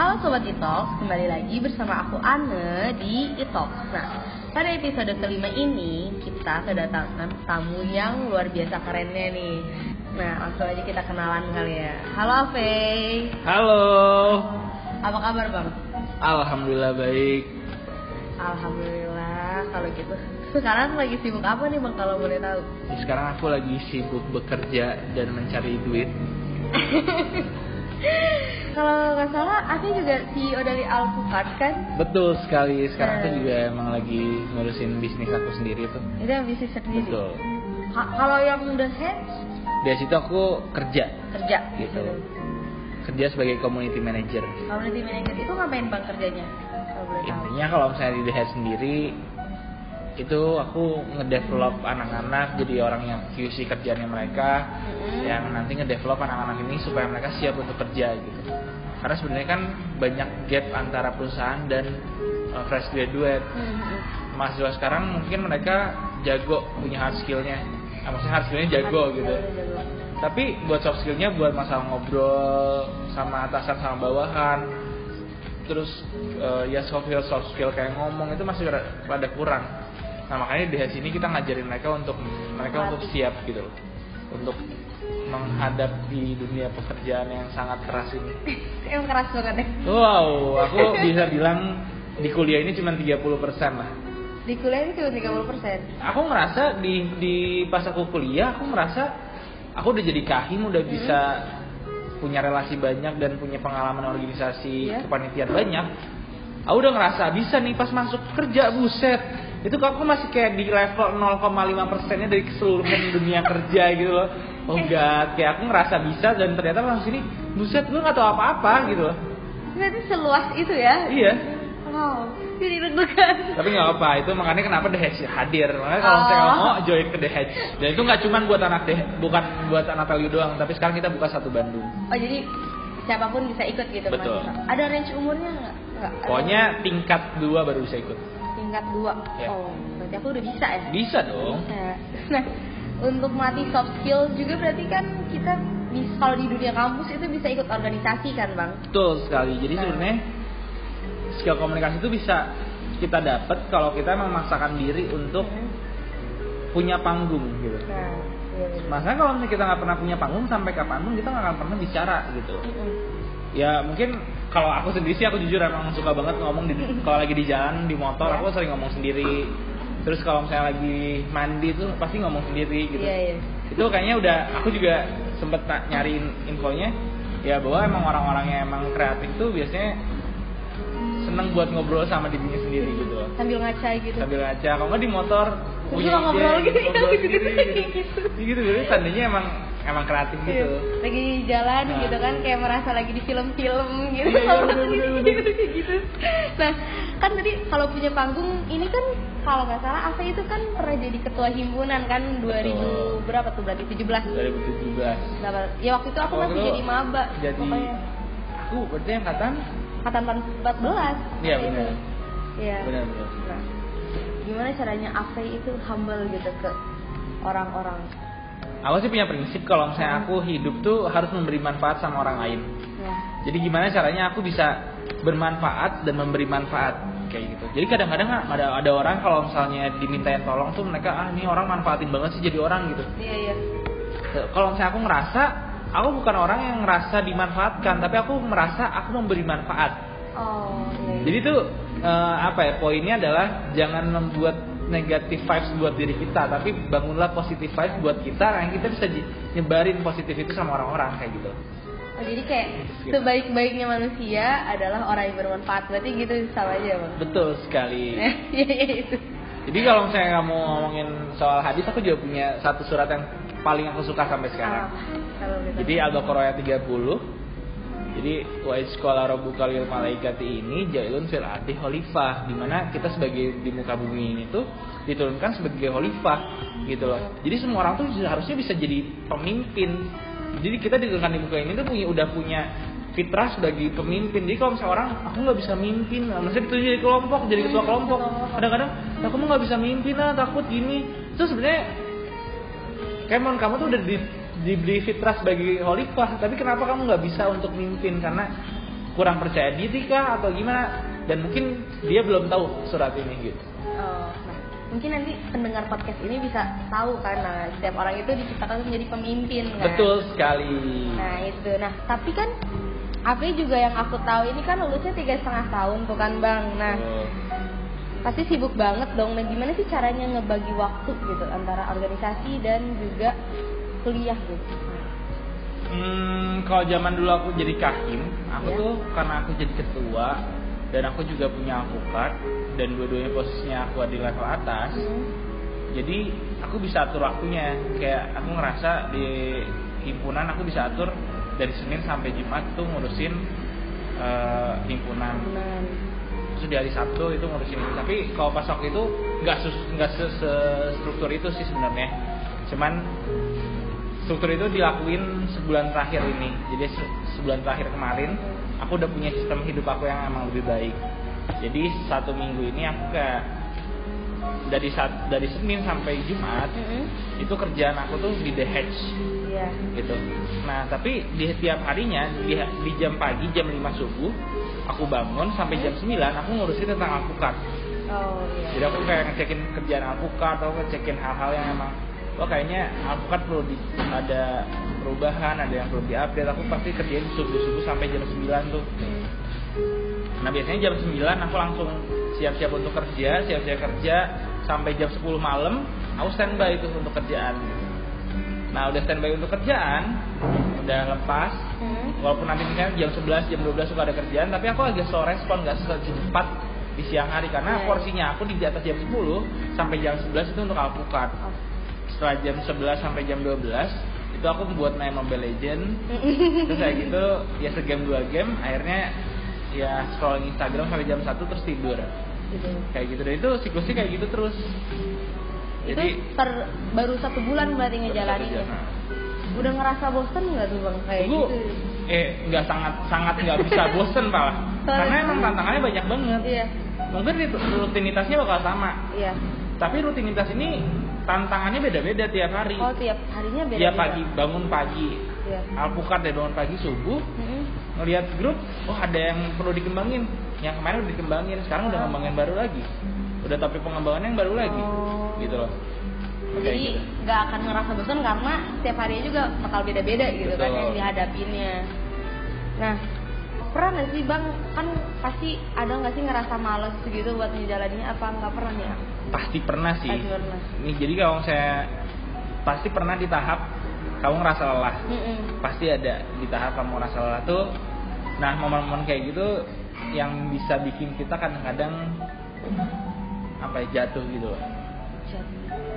Halo Sobat Italk, kembali lagi bersama aku Anne di Italk. Nah, pada episode kelima ini kita kedatangan tamu yang luar biasa kerennya nih. Nah, langsung aja kita kenalan kali ya. Halo Ave. Halo. Apa kabar Bang? Alhamdulillah baik. Alhamdulillah kalau gitu. Sekarang lagi sibuk apa nih Bang kalau boleh tahu? Sekarang aku lagi sibuk bekerja dan mencari duit. kalau nggak salah, Ave juga CEO dari Alpukat kan? Betul sekali. Sekarang Nah. aku juga emang lagi ngurusin bisnis aku sendiri tuh. Itu yang bisnis sendiri. Betul. Ha- kalau yang udah head Dari situ aku kerja, kerja Gitu. kerja sebagai community manager. Community manager itu ngapain bang kerjanya? Kalau. Intinya kalau misalnya di The Head sendiri itu aku ngedevelop anak-anak jadi orang yang QC kerjanya mereka Mm-mm. yang nanti ngedevelop anak-anak ini supaya mereka siap untuk kerja gitu. Karena sebenarnya kan banyak gap antara perusahaan dan uh, fresh graduate. Mm-mm. Mahasiswa sekarang mungkin mereka jago punya hard skillnya, nah, maksudnya hard skillnya jago gitu. Jago. Tapi buat soft skillnya buat masalah ngobrol sama atasan sama bawahan, terus uh, ya soft skill soft skill kayak ngomong itu masih rada kurang. Nah makanya di sini kita ngajarin mereka untuk mereka untuk siap gitu loh, untuk menghadapi dunia pekerjaan yang sangat keras ini. Emang keras banget deh. Wow, aku bisa bilang di kuliah ini cuma 30% lah. Di kuliah ini cuma 30 persen. Aku merasa di di pas aku kuliah aku merasa aku udah jadi kahim udah bisa punya relasi banyak dan punya pengalaman organisasi Iya. kepanitiaan banyak. Aku udah ngerasa bisa nih pas masuk kerja buset. Itu kok aku masih kayak di level 0,5 persennya dari keseluruhan dunia kerja gitu loh. Oh god, kayak aku ngerasa bisa dan ternyata pas sini buset gue nggak tahu apa-apa gitu loh. Berarti seluas itu ya? Iya. Wow. Jadi deg-degan. Tapi nggak apa, itu makanya kenapa The Hedge hadir. Makanya kalau Oh. saya mau join ke The Hedge. Dan itu nggak cuma buat anak The, bukan buat anak Telio doang, tapi sekarang kita buka satu Bandung. Oh jadi siapa pun bisa ikut gitu Betul. Ada range umurnya nggak? Pokoknya tingkat dua baru bisa ikut. Tingkat dua. Ya. Oh, berarti aku udah bisa ya? Bisa dong. Bisa. Nah, untuk melatih soft skill juga berarti kan kita bisa kalau di dunia kampus itu bisa ikut organisasi kan bang? Betul sekali. Jadi Nah. sebenarnya skill komunikasi itu bisa kita dapat kalau kita memaksakan diri untuk punya panggung gitu. Nah, iya. Masalahnya kalau misalnya kita nggak pernah punya panggung sampai kapan pun kita nggak akan pernah bicara gitu. Mm-mm. Ya mungkin kalau aku sendiri sih aku jujur emang suka banget ngomong di kalau lagi di jalan di motor aku sering ngomong sendiri. Terus kalau misalnya lagi mandi tuh pasti ngomong sendiri gitu. Iya iya. Itu kayaknya udah aku juga sempet nyariin infonya ya bahwa emang orang-orang yang emang kreatif tuh biasanya seneng buat ngobrol sama dirinya sendiri gitu loh. Sambil ngaca gitu. Sambil ngaca, kalau nggak di motor Suka ngobrol ide, gitu, ngobrol iya, gitu, sendiri gitu. gitu. Gitu, jadi tandanya emang emang kreatif Iya. gitu. Lagi jalan Nah. gitu kan kayak merasa lagi di film-film gitu. Iya, iya, bener, bener, gitu. Nah, kan tadi kalau punya panggung ini kan kalau nggak salah Asa itu kan pernah jadi ketua himpunan kan 2000 Betul. berapa tuh berarti 17. 2017. Berapa? Ya waktu itu aku Waktu masih itu jadi maba. Jadi Pokoknya aku berarti angkatan angkatan 14. Iya, benar. Iya. benar benar. Nah, gimana caranya Ave itu humble gitu ke orang-orang? Aku sih punya prinsip kalau misalnya aku hidup tuh harus memberi manfaat sama orang lain. Ya. Jadi gimana caranya aku bisa bermanfaat dan memberi manfaat kayak gitu. Jadi kadang-kadang ada ada orang kalau misalnya dimintain tolong tuh mereka ah ini orang manfaatin banget sih jadi orang gitu. Iya, iya. Kalau misalnya aku ngerasa aku bukan orang yang ngerasa dimanfaatkan, tapi aku merasa aku memberi manfaat. Oh, iya. iya. Jadi tuh eh, apa ya poinnya adalah jangan membuat negatif vibes buat diri kita, tapi bangunlah positif vibes buat kita, yang kita bisa nyebarin positif itu sama orang-orang kayak gitu. Oh, jadi kayak Gitu. sebaik-baiknya manusia adalah orang yang bermanfaat. Berarti gitu sama aja, Bang. Betul sekali. Iya, iya itu. Jadi kalau misalnya kamu ngomongin soal hadis, aku juga punya satu surat yang paling aku suka sampai sekarang. Ah, kalau gitu. Jadi Al-Baqarah ayat 30 jadi wa sekolah rabbuka lil malaikati ini jailun fil ardi khalifah di mana kita sebagai di muka bumi ini tuh diturunkan sebagai khalifah gitu loh. Jadi semua orang tuh harusnya bisa jadi pemimpin. Jadi kita diturunkan di muka ini tuh punya udah punya fitrah sebagai pemimpin. Jadi kalau misalnya orang aku nggak bisa mimpin, maksudnya itu jadi kelompok, jadi ketua kelompok. Kadang-kadang aku mah nggak bisa mimpin lah, takut gini. Itu sebenarnya Kemon kamu tuh udah di, diberi fitrah sebagai khalifah, tapi kenapa kamu nggak bisa untuk mimpin? Karena kurang percaya diri kah atau gimana dan mungkin dia belum tahu surat ini gitu Oh, nah, mungkin nanti pendengar podcast ini bisa tahu nah, setiap orang itu diciptakan menjadi pemimpin kan. betul sekali Nah itu, nah tapi kan Apri juga yang aku tahu ini kan lulusnya tiga setengah tahun tuh kan bang. Nah pasti sibuk banget dong. Nah gimana sih caranya ngebagi waktu gitu antara organisasi dan juga kuliah gitu? Hmm, kalau zaman dulu aku jadi kahim, aku Ya. tuh karena aku jadi ketua dan aku juga punya alpukat dan dua-duanya posisinya aku di level atas. Hmm. Jadi aku bisa atur waktunya. Kayak aku ngerasa di himpunan aku bisa atur dari Senin sampai Jumat tuh ngurusin eh, himpunan. Terus di hari Sabtu itu ngurusin. Tapi kalau pas waktu itu nggak nggak se- se- struktur itu sih sebenarnya. Cuman struktur itu dilakuin sebulan terakhir ini. Jadi se- sebulan terakhir kemarin aku udah punya sistem hidup aku yang emang lebih baik. Jadi satu minggu ini aku kayak dari saat dari Senin sampai Jumat Mm-mm. itu kerjaan aku tuh di The Hedge Iya. gitu. Nah tapi di tiap harinya di, di jam pagi jam 5 subuh aku bangun sampai jam 9 aku ngurusin tentang alpukat. Oh iya. Jadi aku kayak ngecekin kerjaan alpukat atau ngecekin hal-hal yang emang oh kayaknya alpukat perlu di, ada perubahan, ada yang perlu diupdate. Aku pasti kerjain subuh-subuh sampai jam 9 tuh. Hmm. Nah biasanya jam 9 aku langsung siap-siap untuk kerja, siap-siap kerja sampai jam 10 malam aku standby itu untuk kerjaan. Nah udah standby untuk kerjaan, udah lepas. Hmm. Walaupun nanti misalnya jam 11, jam 12 suka ada kerjaan, tapi aku agak slow respon, gak secepat di siang hari karena Iya. porsinya aku di atas jam 10 sampai jam 11 itu untuk alpukat. Oh. Setelah jam 11 sampai jam 12 itu aku membuat main Mobile Legend terus kayak gitu ya segame dua game akhirnya ya scrolling Instagram sampai jam 1 terus tidur Gitu. kayak gitu dan itu siklusnya kayak gitu terus itu per baru satu bulan berarti ngejalaninnya. Nah, Udah ngerasa bosen nggak tuh bang kayak Tunggu. gitu? eh nggak sangat sangat nggak bisa bosen malah karena emang tantangannya banyak banget Iya. mungkin rit- rutinitasnya bakal sama Iya. tapi rutinitas ini tantangannya beda-beda tiap hari Oh tiap harinya beda. tiap pagi bangun pagi Iya. alpukat ya bangun pagi subuh Mm-mm. ngelihat grup oh ada yang perlu dikembangin yang kemarin udah dikembangin sekarang udah ngembangin baru lagi udah topik pengembangannya yang baru lagi Oh. gitu loh Kayak Jadi gitu. nggak akan ngerasa bosan karena setiap harinya juga bakal beda-beda gitu kan Betul. yang dihadapinnya. Nah, pernah nggak sih bang kan pasti ada nggak sih ngerasa males gitu buat ngejalaninnya apa nggak pernah ya? pasti pernah sih Pasti pernah. nih jadi kalau saya pasti pernah di tahap kamu ngerasa lelah Mm-mm. pasti ada di tahap kamu ngerasa lelah tuh nah momen-momen kayak gitu yang bisa bikin kita kadang-kadang apa ya jatuh gitu loh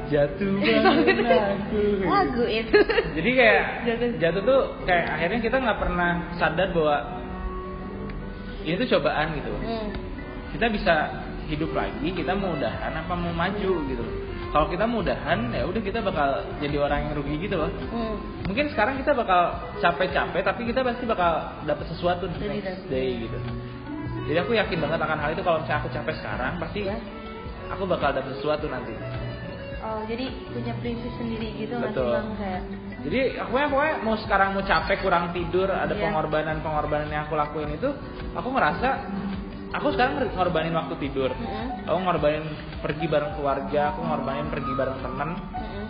jatuh banget aku Lagu itu. jadi kayak Jatuh. jatuh tuh kayak akhirnya kita nggak pernah sadar bahwa ini tuh cobaan gitu Hmm. kita bisa hidup lagi kita mau udahan apa mau maju gitu kalau kita mau udahan ya udah kita bakal jadi orang yang rugi gitu loh Hmm. mungkin sekarang kita bakal capek-capek tapi kita pasti bakal dapet sesuatu di Jadi next day gitu jadi aku yakin banget akan hal itu kalau misalnya aku capek sekarang pasti Ya. aku bakal dapet sesuatu nanti Oh jadi punya prinsip sendiri gitu Betul. bang kayak? Jadi aku ya pokoknya mau sekarang mau capek kurang tidur ada Iya. pengorbanan-pengorbanan yang aku lakuin itu aku ngerasa aku sekarang ngorbanin waktu tidur Mm-mm. aku ngorbanin pergi bareng keluarga aku ngorbanin pergi bareng temen Mm-mm.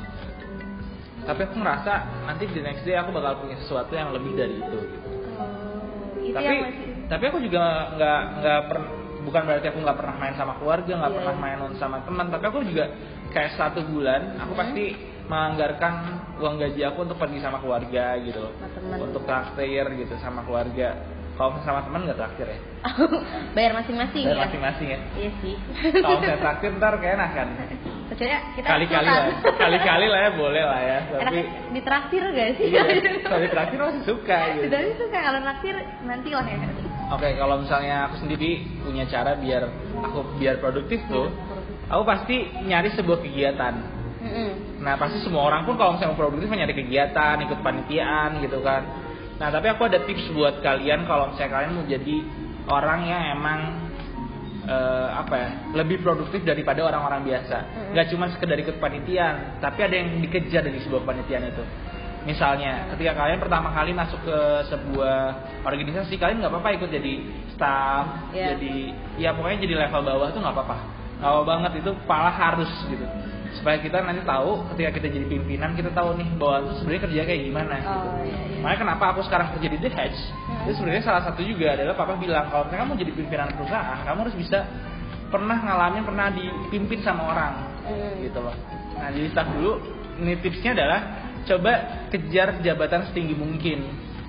tapi aku ngerasa nanti di next day aku bakal punya sesuatu yang lebih dari itu gitu. Oh, itu tapi masih. tapi aku juga nggak nggak pernah bukan berarti aku nggak pernah main sama keluarga nggak Iya. pernah main sama teman tapi aku juga kayak satu bulan aku Hmm. pasti menganggarkan uang gaji aku untuk pergi sama keluarga gitu. Sama untuk traktir gitu sama keluarga. Kalau sama teman nggak traktir ya? Bayar masing-masing Bayar ya? masing-masing ya? Iya sih. kalau saya traktir ntar kayak enak kan kita kali-kali lah. Kali-kali lah ya boleh lah ya. Tapi Enaknya ditraktir gak sih? iya kalau traktir masih suka gitu. Dari suka kalau traktir nanti lah ya. Oke, kalau misalnya aku sendiri punya cara biar aku biar produktif tuh, aku pasti nyari sebuah kegiatan. Nah, pasti semua orang pun kalau misalnya mau produktif nyari kegiatan, ikut panitiaan gitu kan. Nah, tapi aku ada tips buat kalian kalau misalnya kalian mau jadi orang yang emang eh, apa ya, lebih produktif daripada orang-orang biasa. Mm-mm. Gak cuma sekedar ikut panitian, tapi ada yang dikejar dari sebuah panitian itu. Misalnya, ketika kalian pertama kali masuk ke sebuah organisasi, kalian nggak apa-apa ikut jadi staff, Iya. jadi ya pokoknya jadi level bawah tuh nggak apa-apa. Nggak apa banget itu malah harus gitu. Supaya kita nanti tahu ketika kita jadi pimpinan kita tahu nih bahwa sebenarnya kerja kayak gimana. gitu. Oh iya iya. Makanya kenapa aku sekarang kerja di The Hedge Hmm. Itu sebenarnya salah satu juga adalah papa bilang Kalau misalnya kamu jadi pimpinan perusahaan Kamu harus bisa pernah ngalamin, pernah dipimpin sama orang Hmm. Gitu loh Nah jadi staff dulu Ini tipsnya adalah Coba kejar jabatan setinggi mungkin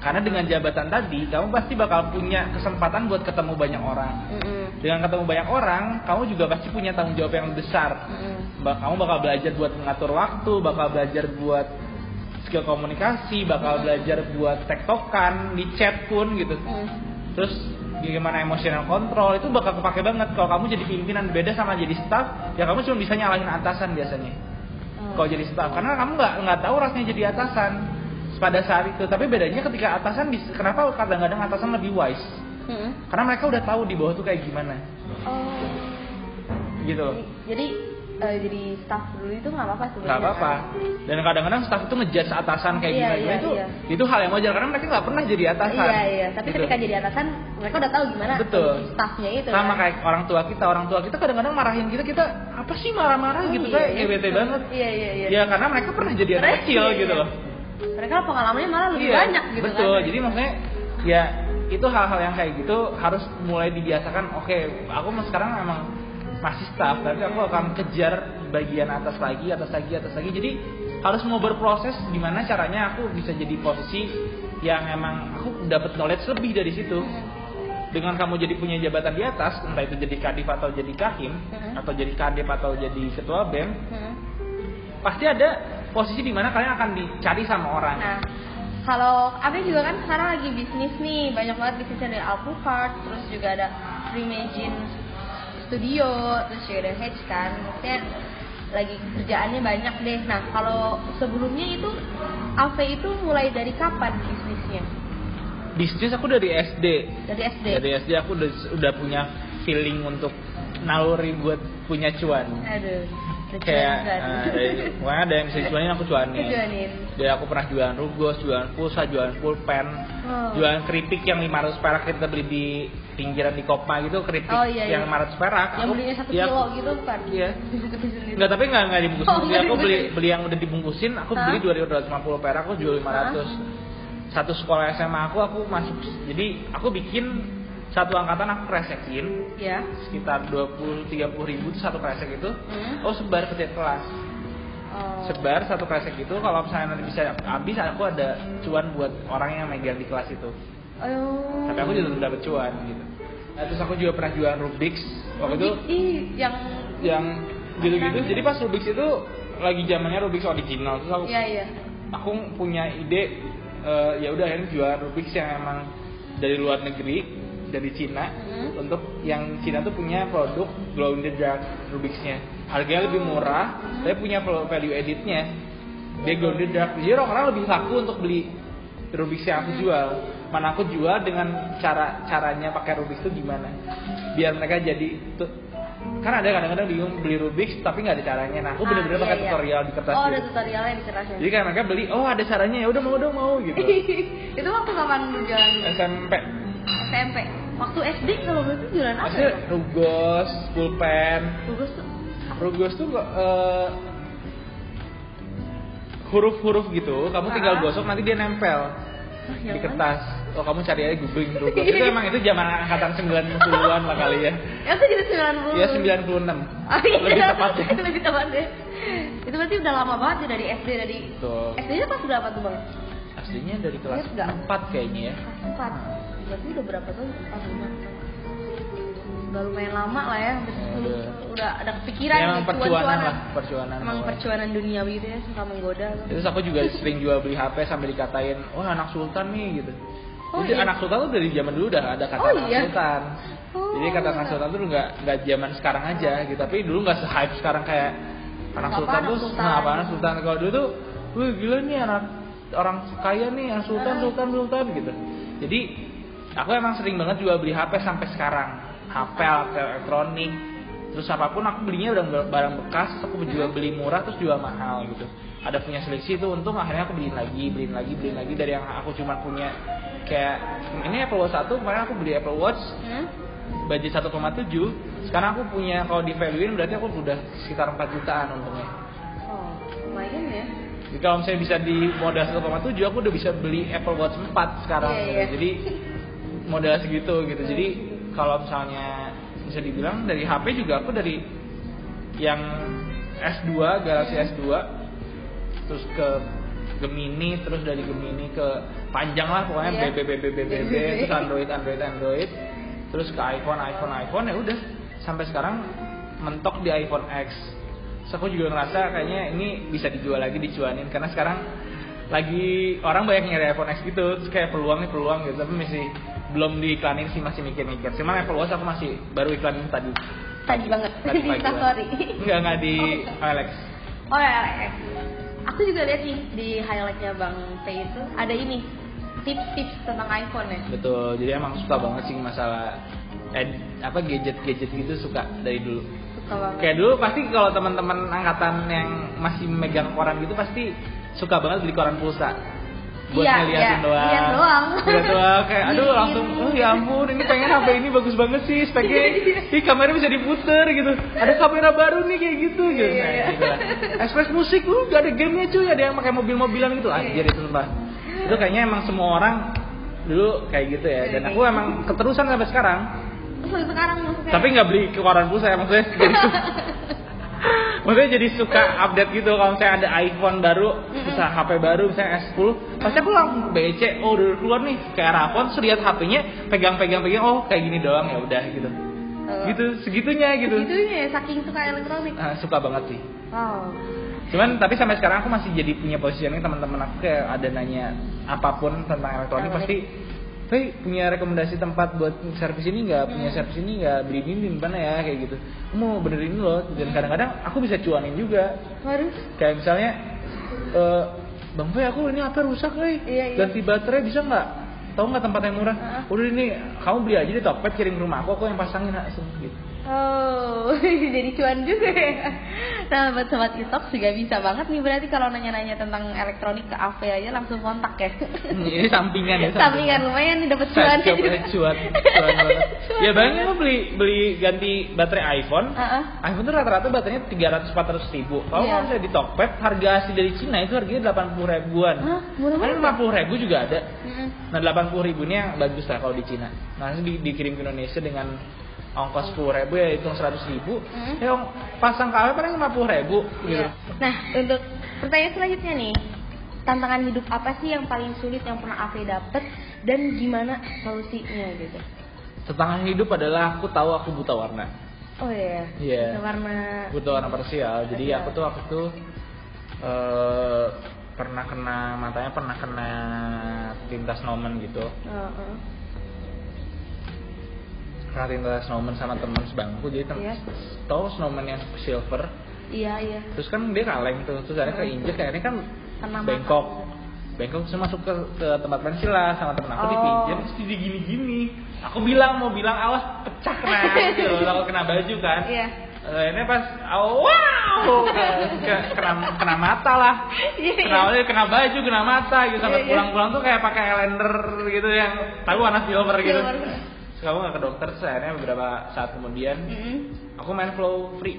Karena dengan jabatan tadi Kamu pasti bakal punya kesempatan buat ketemu banyak orang Mm-mm. Dengan ketemu banyak orang Kamu juga pasti punya tanggung jawab yang besar Mm-mm. Ba- kamu bakal belajar buat mengatur waktu, bakal belajar buat skill komunikasi, bakal belajar buat tektokan di chat pun gitu. Mm. Terus gimana emotional control itu bakal kepake banget kalau kamu jadi pimpinan beda sama jadi staff ya kamu cuma bisa nyalahin atasan biasanya Oh. kalau jadi staff karena kamu nggak nggak tahu rasanya jadi atasan pada saat itu tapi bedanya ketika atasan bisa kenapa kadang-kadang atasan lebih wise Mm-mm. karena mereka udah tahu di bawah tuh kayak gimana Oh. gitu loh Jadi, jadi, eh, jadi staff dulu itu nggak apa-apa sebenarnya. nggak apa-apa dan kadang-kadang staff itu ngejudge atasan kayak Iya, gimana iya, itu iya. itu hal yang wajar karena mereka nggak pernah jadi atasan Iya iya. Tapi Gitu. ketika jadi atasan, mereka udah tahu gimana Betul. staffnya itu. sama kan? kayak orang tua kita orang tua kita kadang-kadang marahin kita kita apa sih marah-marah Oh, gitu iya, kayak iya, bete banget Iya iya iya. ya karena mereka pernah jadi anak kecil iya, gitu iya. loh Mereka pengalamannya malah lebih Iya, banyak gitu betul kan. jadi maksudnya ya itu hal-hal yang kayak gitu harus mulai dibiasakan oke aku mas- sekarang memang masih staff tapi aku akan kejar bagian atas lagi atas lagi atas lagi jadi harus mau berproses gimana caranya aku bisa jadi posisi yang emang aku dapat knowledge lebih dari situ dengan kamu jadi punya jabatan di atas entah itu jadi kadif atau jadi kahim Mhm. atau jadi kadep atau jadi ketua bem Hmm. pasti ada posisi di mana kalian akan dicari sama orang Nah, kalau Abe juga kan sekarang lagi bisnis nih, banyak banget bisnisnya dari Alpucard, terus juga ada Reimagine Studio, terus juga ada Hedge kan, maksudnya lagi kerjaannya banyak deh. Nah, kalau sebelumnya itu Ave itu mulai dari kapan bisnisnya? bisnis aku dari SD Dari SD. dari SD aku udah udah punya feeling untuk naluri buat punya cuan Aduh, kayak eh, dari pokoknya ada yang bisa dicuanin aku Kejuanin. jadi aku pernah jualan rugos jualan pulsa jualan pulpen Oh. jualan keripik yang 500 perak kita beli di pinggiran di Kopma gitu keripik Oh, iya, iya. yang 500 perak Yang Aku- belinya satu iya, kilo gitu bukan? iya. Enggak, tapi enggak enggak dibungkusin. Oh, Jadi nggak aku beli beli yang udah dibungkusin, aku Hah? beli 2250 perak, aku jual 500. Satu sekolah SMA aku aku masuk. Jadi aku bikin satu angkatan aku kresekin Ya. sekitar 20 30 ribu itu satu kresek itu. Hmm. Oh sebar ke tiap kelas. Oh. Sebar satu kresek itu kalau misalnya nanti bisa habis aku ada cuan buat orang yang megang di kelas itu. Oh. Tapi aku juga dapat cuan gitu. Nah, terus aku juga pernah jualan Rubik's. Waktu itu Ih, yang yang gitu-gitu. Jadi pas Rubik's itu lagi zamannya Rubik's original. Terus aku Iya iya. aku punya ide eh, ya udah akhirnya jual Rubik's yang emang dari luar negeri dari Cina Hmm. untuk yang Cina tuh punya produk glow in the dark Rubik's-nya harganya lebih murah tapi punya value editnya dia glow in the dark jadi orang-orang lebih laku untuk beli Rubik's yang aku jual mana aku jual dengan cara caranya pakai Rubik's itu gimana biar mereka jadi tuh kan ada kadang-kadang bingung beli Rubik's tapi nggak ada caranya nah aku Ah, bener-bener iya, pakai iya. tutorial di kertas Oh, gitu. ada tutorialnya di kertas ya. Jadi kayak mereka beli, oh ada caranya ya udah mau dong mau gitu. itu waktu kapan lu jualan SMP. SMP? Waktu SD kalau berarti jualan apa? Maksudnya rugos, pulpen, Bagus tuh. rugos tuh eh, huruf-huruf gitu. Kamu tinggal Ah. gosok nanti dia nempel Ah, di yang kertas. Oh kamu cari aja googling rugos. itu emang itu zaman angkatan 90-an lah kali ya. mana? Itu jadi 90. Ya 96. Oh, iya. Lebih tepatnya. Lebih tepatnya. Itu berarti udah lama banget ya dari SD dari Tuh. SD-nya kelas berapa tuh, Bang? Aslinya dari kelas nggak? 4 kayaknya ya. Kelas 4. Berarti udah berapa tahun? 4 5. Udah lumayan lama lah ya, hampir Ya, 10. udah. Ada kepikiran Ya, emang percuanan cuan-cuanan. lah, percuanan. Emang pokoknya. percuanan duniawi gitu ya, suka menggoda. Terus aku juga sering jual beli HP sampai dikatain, wah anak sultan nih gitu. Oh, Jadi iya. anak sultan tuh dari zaman dulu udah ada kata Oh, anak iya? sultan. Oh. Jadi kata anak sultan tuh nggak nggak zaman sekarang aja gitu. Tapi dulu nggak se-hype sekarang kayak anak sultan anak tuh sultan? nah, apa anak sultan kalau dulu tuh, wih gila nih anak orang kaya nih yang sultan sultan sultan gitu. Jadi aku emang sering banget jual beli HP sampai sekarang. HP, HP elektronik, terus apa pun aku belinya udah barang bekas, terus aku jual beli murah terus jual mahal gitu. ada punya selisih itu untung akhirnya aku beliin lagi beliin lagi beliin lagi dari yang aku cuma punya kayak ini Apple Watch 1 kemarin aku beli Apple Watch Hmm? budget 1,7 sekarang aku punya kalau di valuein berarti aku udah sekitar 4 jutaan untungnya Oh, lumayan ya. jadi kalau misalnya bisa di modal 1,7 aku udah bisa beli Apple Watch 4 sekarang Iya, gitu. iya. jadi modal segitu gitu. Jadi kalau misalnya bisa dibilang dari HP juga aku dari yang S2 Galaxy S2 terus ke Gemini terus dari Gemini ke panjang lah pokoknya Iya. BB BB BB BB terus Android Android Android terus ke iPhone iPhone iPhone ya udah. Sampai sekarang mentok di iPhone X. Terus aku juga ngerasa kayaknya ini bisa dijual lagi dicuanin karena sekarang lagi orang banyak nyari iPhone X gitu terus kayak peluang nih peluang gitu. Tapi masih belum diiklanin sih masih mikir-mikir cuman Apple Watch aku masih baru iklanin tadi Tadi banget. tadi Di pagi. Instastory. enggak enggak di Alex Oh ya, ya. Aku juga lihat nih di highlightnya Bang T itu ada ini tips-tips tentang iPhone ya. betul jadi emang suka banget sih masalah eh, apa gadget-gadget gitu suka dari dulu Suka banget. kayak dulu pasti kalau teman-teman angkatan yang masih megang koran gitu pasti suka banget beli koran pulsa buat Iya, ngeliatin iya, doang. lihat doang. Lihat doang. Kayak aduh Iri-iri. langsung oh ya ampun ini pengen HP ini bagus banget sih speknya. Ih kameranya bisa diputer gitu. Ada kamera baru nih kayak gitu gitu. Iya, iya. gitu lah. Express musik lu gak ada gamenya cuy. Ada yang pakai mobil-mobilan gitu. Iya, anjir itu sumpah. Itu kayaknya emang semua orang dulu kayak gitu ya. Dan aku emang keterusan sampai sekarang. Terus sekarang maksudnya. tapi nggak beli ke koran pulsa ya maksudnya. jadi maksudnya jadi suka update gitu kalau misalnya ada iPhone baru bisa HP baru misalnya S10 pasti aku langsung BC oh udah keluar nih kayak terus lihat HP-nya pegang-pegang pegang oh kayak gini doang ya udah gitu Oh. gitu segitunya gitu Segitunya ya, saking suka elektronik. Ah, suka banget sih Wow. cuman tapi sampai sekarang aku masih jadi punya positioning teman-teman aku kayak ada nanya apa pun tentang Elektronik. pasti Hei punya rekomendasi tempat buat servis ini nggak? Punya servis ini nggak? Beli ini di mana ya? Kayak gitu. Aku mau benerin loh. Dan kadang-kadang aku bisa cuanin juga. Harus. kayak misalnya eh bang Boy aku ini apa rusak nih Iya, iya. ganti baterai bisa nggak? Tahu nggak tempat yang murah? Heeh. udah ini kamu beli aja di Tokped kirim ke rumah aku aku yang pasangin langsung gitu Oh, jadi cuan juga ya. Nah, buat sobat Itok juga bisa banget nih berarti kalau nanya-nanya tentang elektronik ke AV aja langsung kontak ya. Hmm, ini sampingan ya Sampingan lumayan nih dapat cuan. Ya, cuan, cuan banget. Ya bayangin lo beli beli ganti baterai iPhone, Heeh. iPhone tuh rata-rata baterainya 300 400 ribu. Kalau Iya. misalnya di Tokped harga asli dari Cina itu harganya 80 ribuan. Hah, murah Kan banget. 50 ribu juga ada. Mm-mm. Nah 80 ribu ini yang bagus lah kalau di Cina. Nah di, dikirim ke Indonesia dengan ongkos 10 ribu ya hitung 100 ribu. Hmm. Ya ong- pasang KW paling 50 ribu gitu. Iya. Nah, untuk pertanyaan selanjutnya nih, tantangan hidup apa sih yang paling sulit yang pernah AV dapet dan gimana solusinya gitu? Tantangan hidup adalah aku tahu aku buta warna. Oh iya. Iya. Warna. butuh warna parsial jadi aku tuh waktu itu eh pernah kena matanya pernah kena tinta snowman gitu Oh, oh. Kena tinta snowman sama teman sebangku jadi tem Iya. tau snowman yang silver Iya iya. terus kan dia kaleng tuh terus akhirnya keinjek akhirnya kan Kena mata. bengkok bengkok terus masuk ke, ke tempat pensil lah sama temen aku Oh. dipinjam terus dia gini gini aku bilang mau bilang awas pecah kena gitu aku kena baju kan Iya. Eh, ini pas oh, wow ke- kena kena mata lah Iya, kena iya. kena baju kena mata gitu sampai Iya, iya. pulang-pulang tuh kayak pakai lender gitu yang tahu warna silver gitu Silver. Terus kamu nggak ke dokter terus akhirnya beberapa saat kemudian Mm-mm. aku main flow free.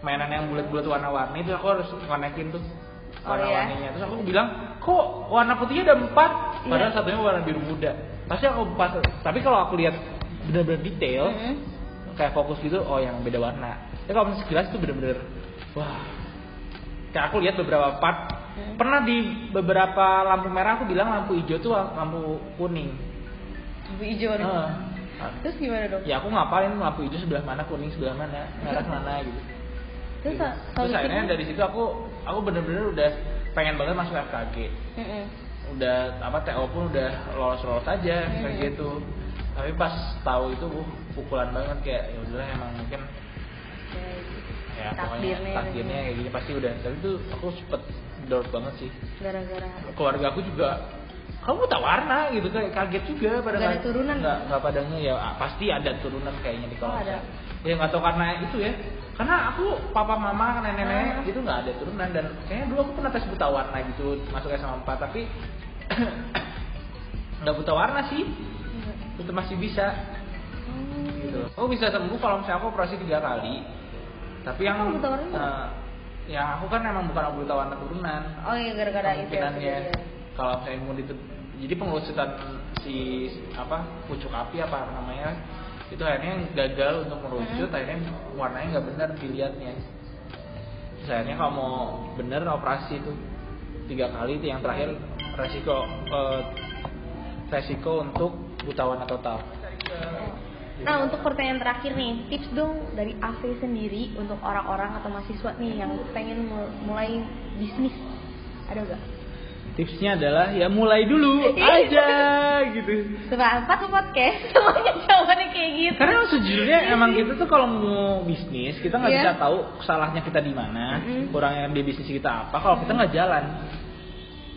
Mainan yang bulat-bulat warna-warni itu aku harus konekin tuh Oh, warna-warninya. terus aku bilang kok warna putihnya ada empat? Iya. padahal satunya warna biru muda. Pasti aku empat. Tapi kalau aku lihat benar-benar detail Mm-mm. kayak fokus gitu oh yang beda warna. Tapi kalau misalnya sekilas itu bener-bener wah. Kayak aku lihat beberapa part. Hmm. pernah di beberapa lampu merah aku bilang lampu hijau tuh lampu kuning. Lampu hijau. Nih. Terus gimana dong? ya aku ngapain lampu hijau sebelah mana kuning sebelah mana merah mana gitu Terus, Gitu. terus akhirnya dari situ aku aku bener-bener udah pengen banget masuk FKG Mm-mm. udah apa TO pun udah lolos-lolos aja Hmm. kayak gitu tapi pas tahu itu uh, pukulan banget kayak ya udah emang mungkin Ya, ya pokoknya takdirnya. takdirnya kayak gini pasti udah tapi tuh aku sempet drop banget sih Gara-gara. keluarga aku juga kamu tak warna gitu kayak kaget juga pada Nggak ada turunan? nggak nggak padanya ya ah, pasti ada turunan kayaknya di Oh, keluarga ada. ya nggak tahu karena itu ya. Karena aku papa mama nenek nenek Ah. itu nggak ada turunan. Dan kayaknya dulu aku pernah tes buta warna gitu masuk SMA 4 tapi nggak buta warna sih. Itu masih bisa. Gitu. Oh bisa sembuh kalau misalnya aku operasi tiga kali. Tapi yang Oh, buta warna? eh, yang aku kan emang bukan buta warna turunan. Oh iya gara-gara itu ya. Kalau misalnya imun itu jadi pengelusutan si apa pucuk api apa namanya itu akhirnya gagal untuk merucut Hmm. akhirnya warnanya nggak benar dilihatnya akhirnya kalau mau bener operasi itu tiga kali itu yang terakhir resiko eh, resiko untuk buta warna total Nah untuk pertanyaan terakhir nih, tips dong dari AV sendiri untuk orang-orang atau mahasiswa nih yang pengen mu- mulai bisnis, ada gak? Tipsnya adalah ya mulai dulu aja gitu empat tuh podcast, semuanya jawabannya kayak gitu. Karena sejujurnya emang kita tuh kalau mau bisnis kita nggak Iya. bisa tahu salahnya kita di mana, Mm-mm. kurangnya di bisnis kita apa. Kalau kita nggak jalan,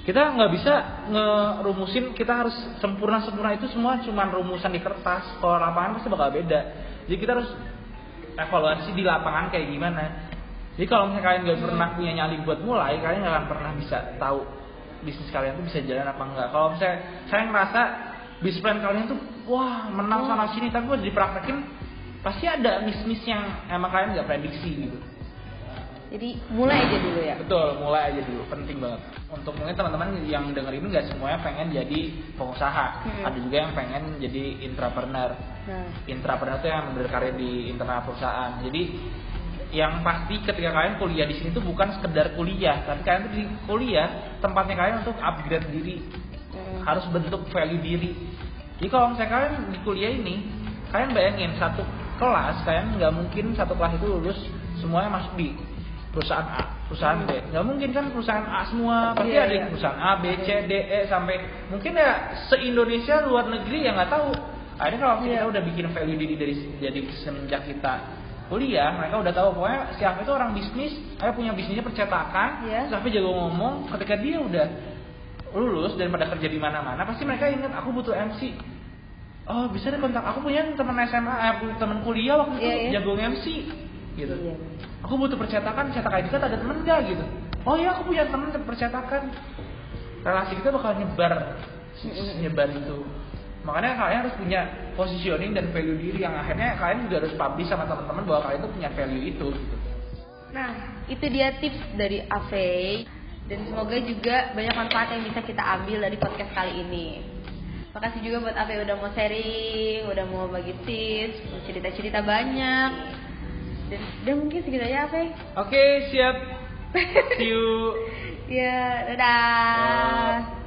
kita nggak bisa ngerumusin kita harus sempurna sempurna itu semua cuma rumusan di kertas. Kalau lapangan pasti bakal beda. Jadi kita harus evaluasi di lapangan kayak gimana. Jadi kalau misalnya kalian nggak pernah punya nyali buat mulai, kalian nggak akan pernah bisa tahu bisnis kalian tuh bisa jalan apa enggak. Kalau misalnya saya ngerasa bisnis plan kalian tuh wah menang sana sini, tapi udah dipraktekin pasti ada miss-miss yang emang kalian nggak prediksi gitu. Jadi mulai aja dulu ya. Betul, mulai aja dulu, penting banget. Untuk mungkin teman-teman yang denger ini nggak semuanya pengen jadi pengusaha, Hmm. ada juga yang pengen jadi intrapreneur. Nah, Intrapreneur itu yang berkarya di internal perusahaan. Jadi yang pasti ketika kalian kuliah di sini tuh bukan sekedar kuliah, tapi kalian tuh di kuliah tempatnya kalian untuk upgrade diri, mm, harus bentuk value diri. Jadi kalau misalnya kalian di kuliah ini, kalian bayangin satu kelas, kalian nggak mungkin satu kelas itu lulus semuanya masuk di perusahaan A, perusahaan B. Nggak mungkin kan perusahaan A semua, pasti Iya, ada iya. perusahaan A, B, C, D, E sampai mungkin ya se Indonesia luar negeri yang nggak tahu. Akhirnya kalau kita Iya. udah bikin value diri dari jadi semenjak kita kuliah, mereka udah tahu pokoknya si Afif itu orang bisnis, ayo punya bisnisnya percetakan, Iya. terus Afif jago ngomong. Ketika dia udah lulus dan pada kerja di mana-mana, pasti mereka ingat aku butuh MC. Oh bisa deh kontak aku punya teman SMA, eh, teman kuliah waktu itu Iya, iya. jago MC gitu. Iya, Aku butuh percetakan, cetak ID card ada temen gak gitu. Oh iya aku punya temen percetakan. Relasi kita bakal nyebar, nyebar itu. Makanya kalian harus punya positioning dan value diri yang akhirnya kalian juga harus publish sama teman-teman bahwa kalian tuh punya value itu. Gitu. Nah, itu dia tips dari Ave dan semoga juga banyak manfaat yang bisa kita ambil dari podcast kali ini. Makasih juga buat Ave udah mau sharing, udah mau bagi tips, mau cerita-cerita banyak. Dan udah mungkin segitu aja Ave. Oke siap. See you. Ya, dadah.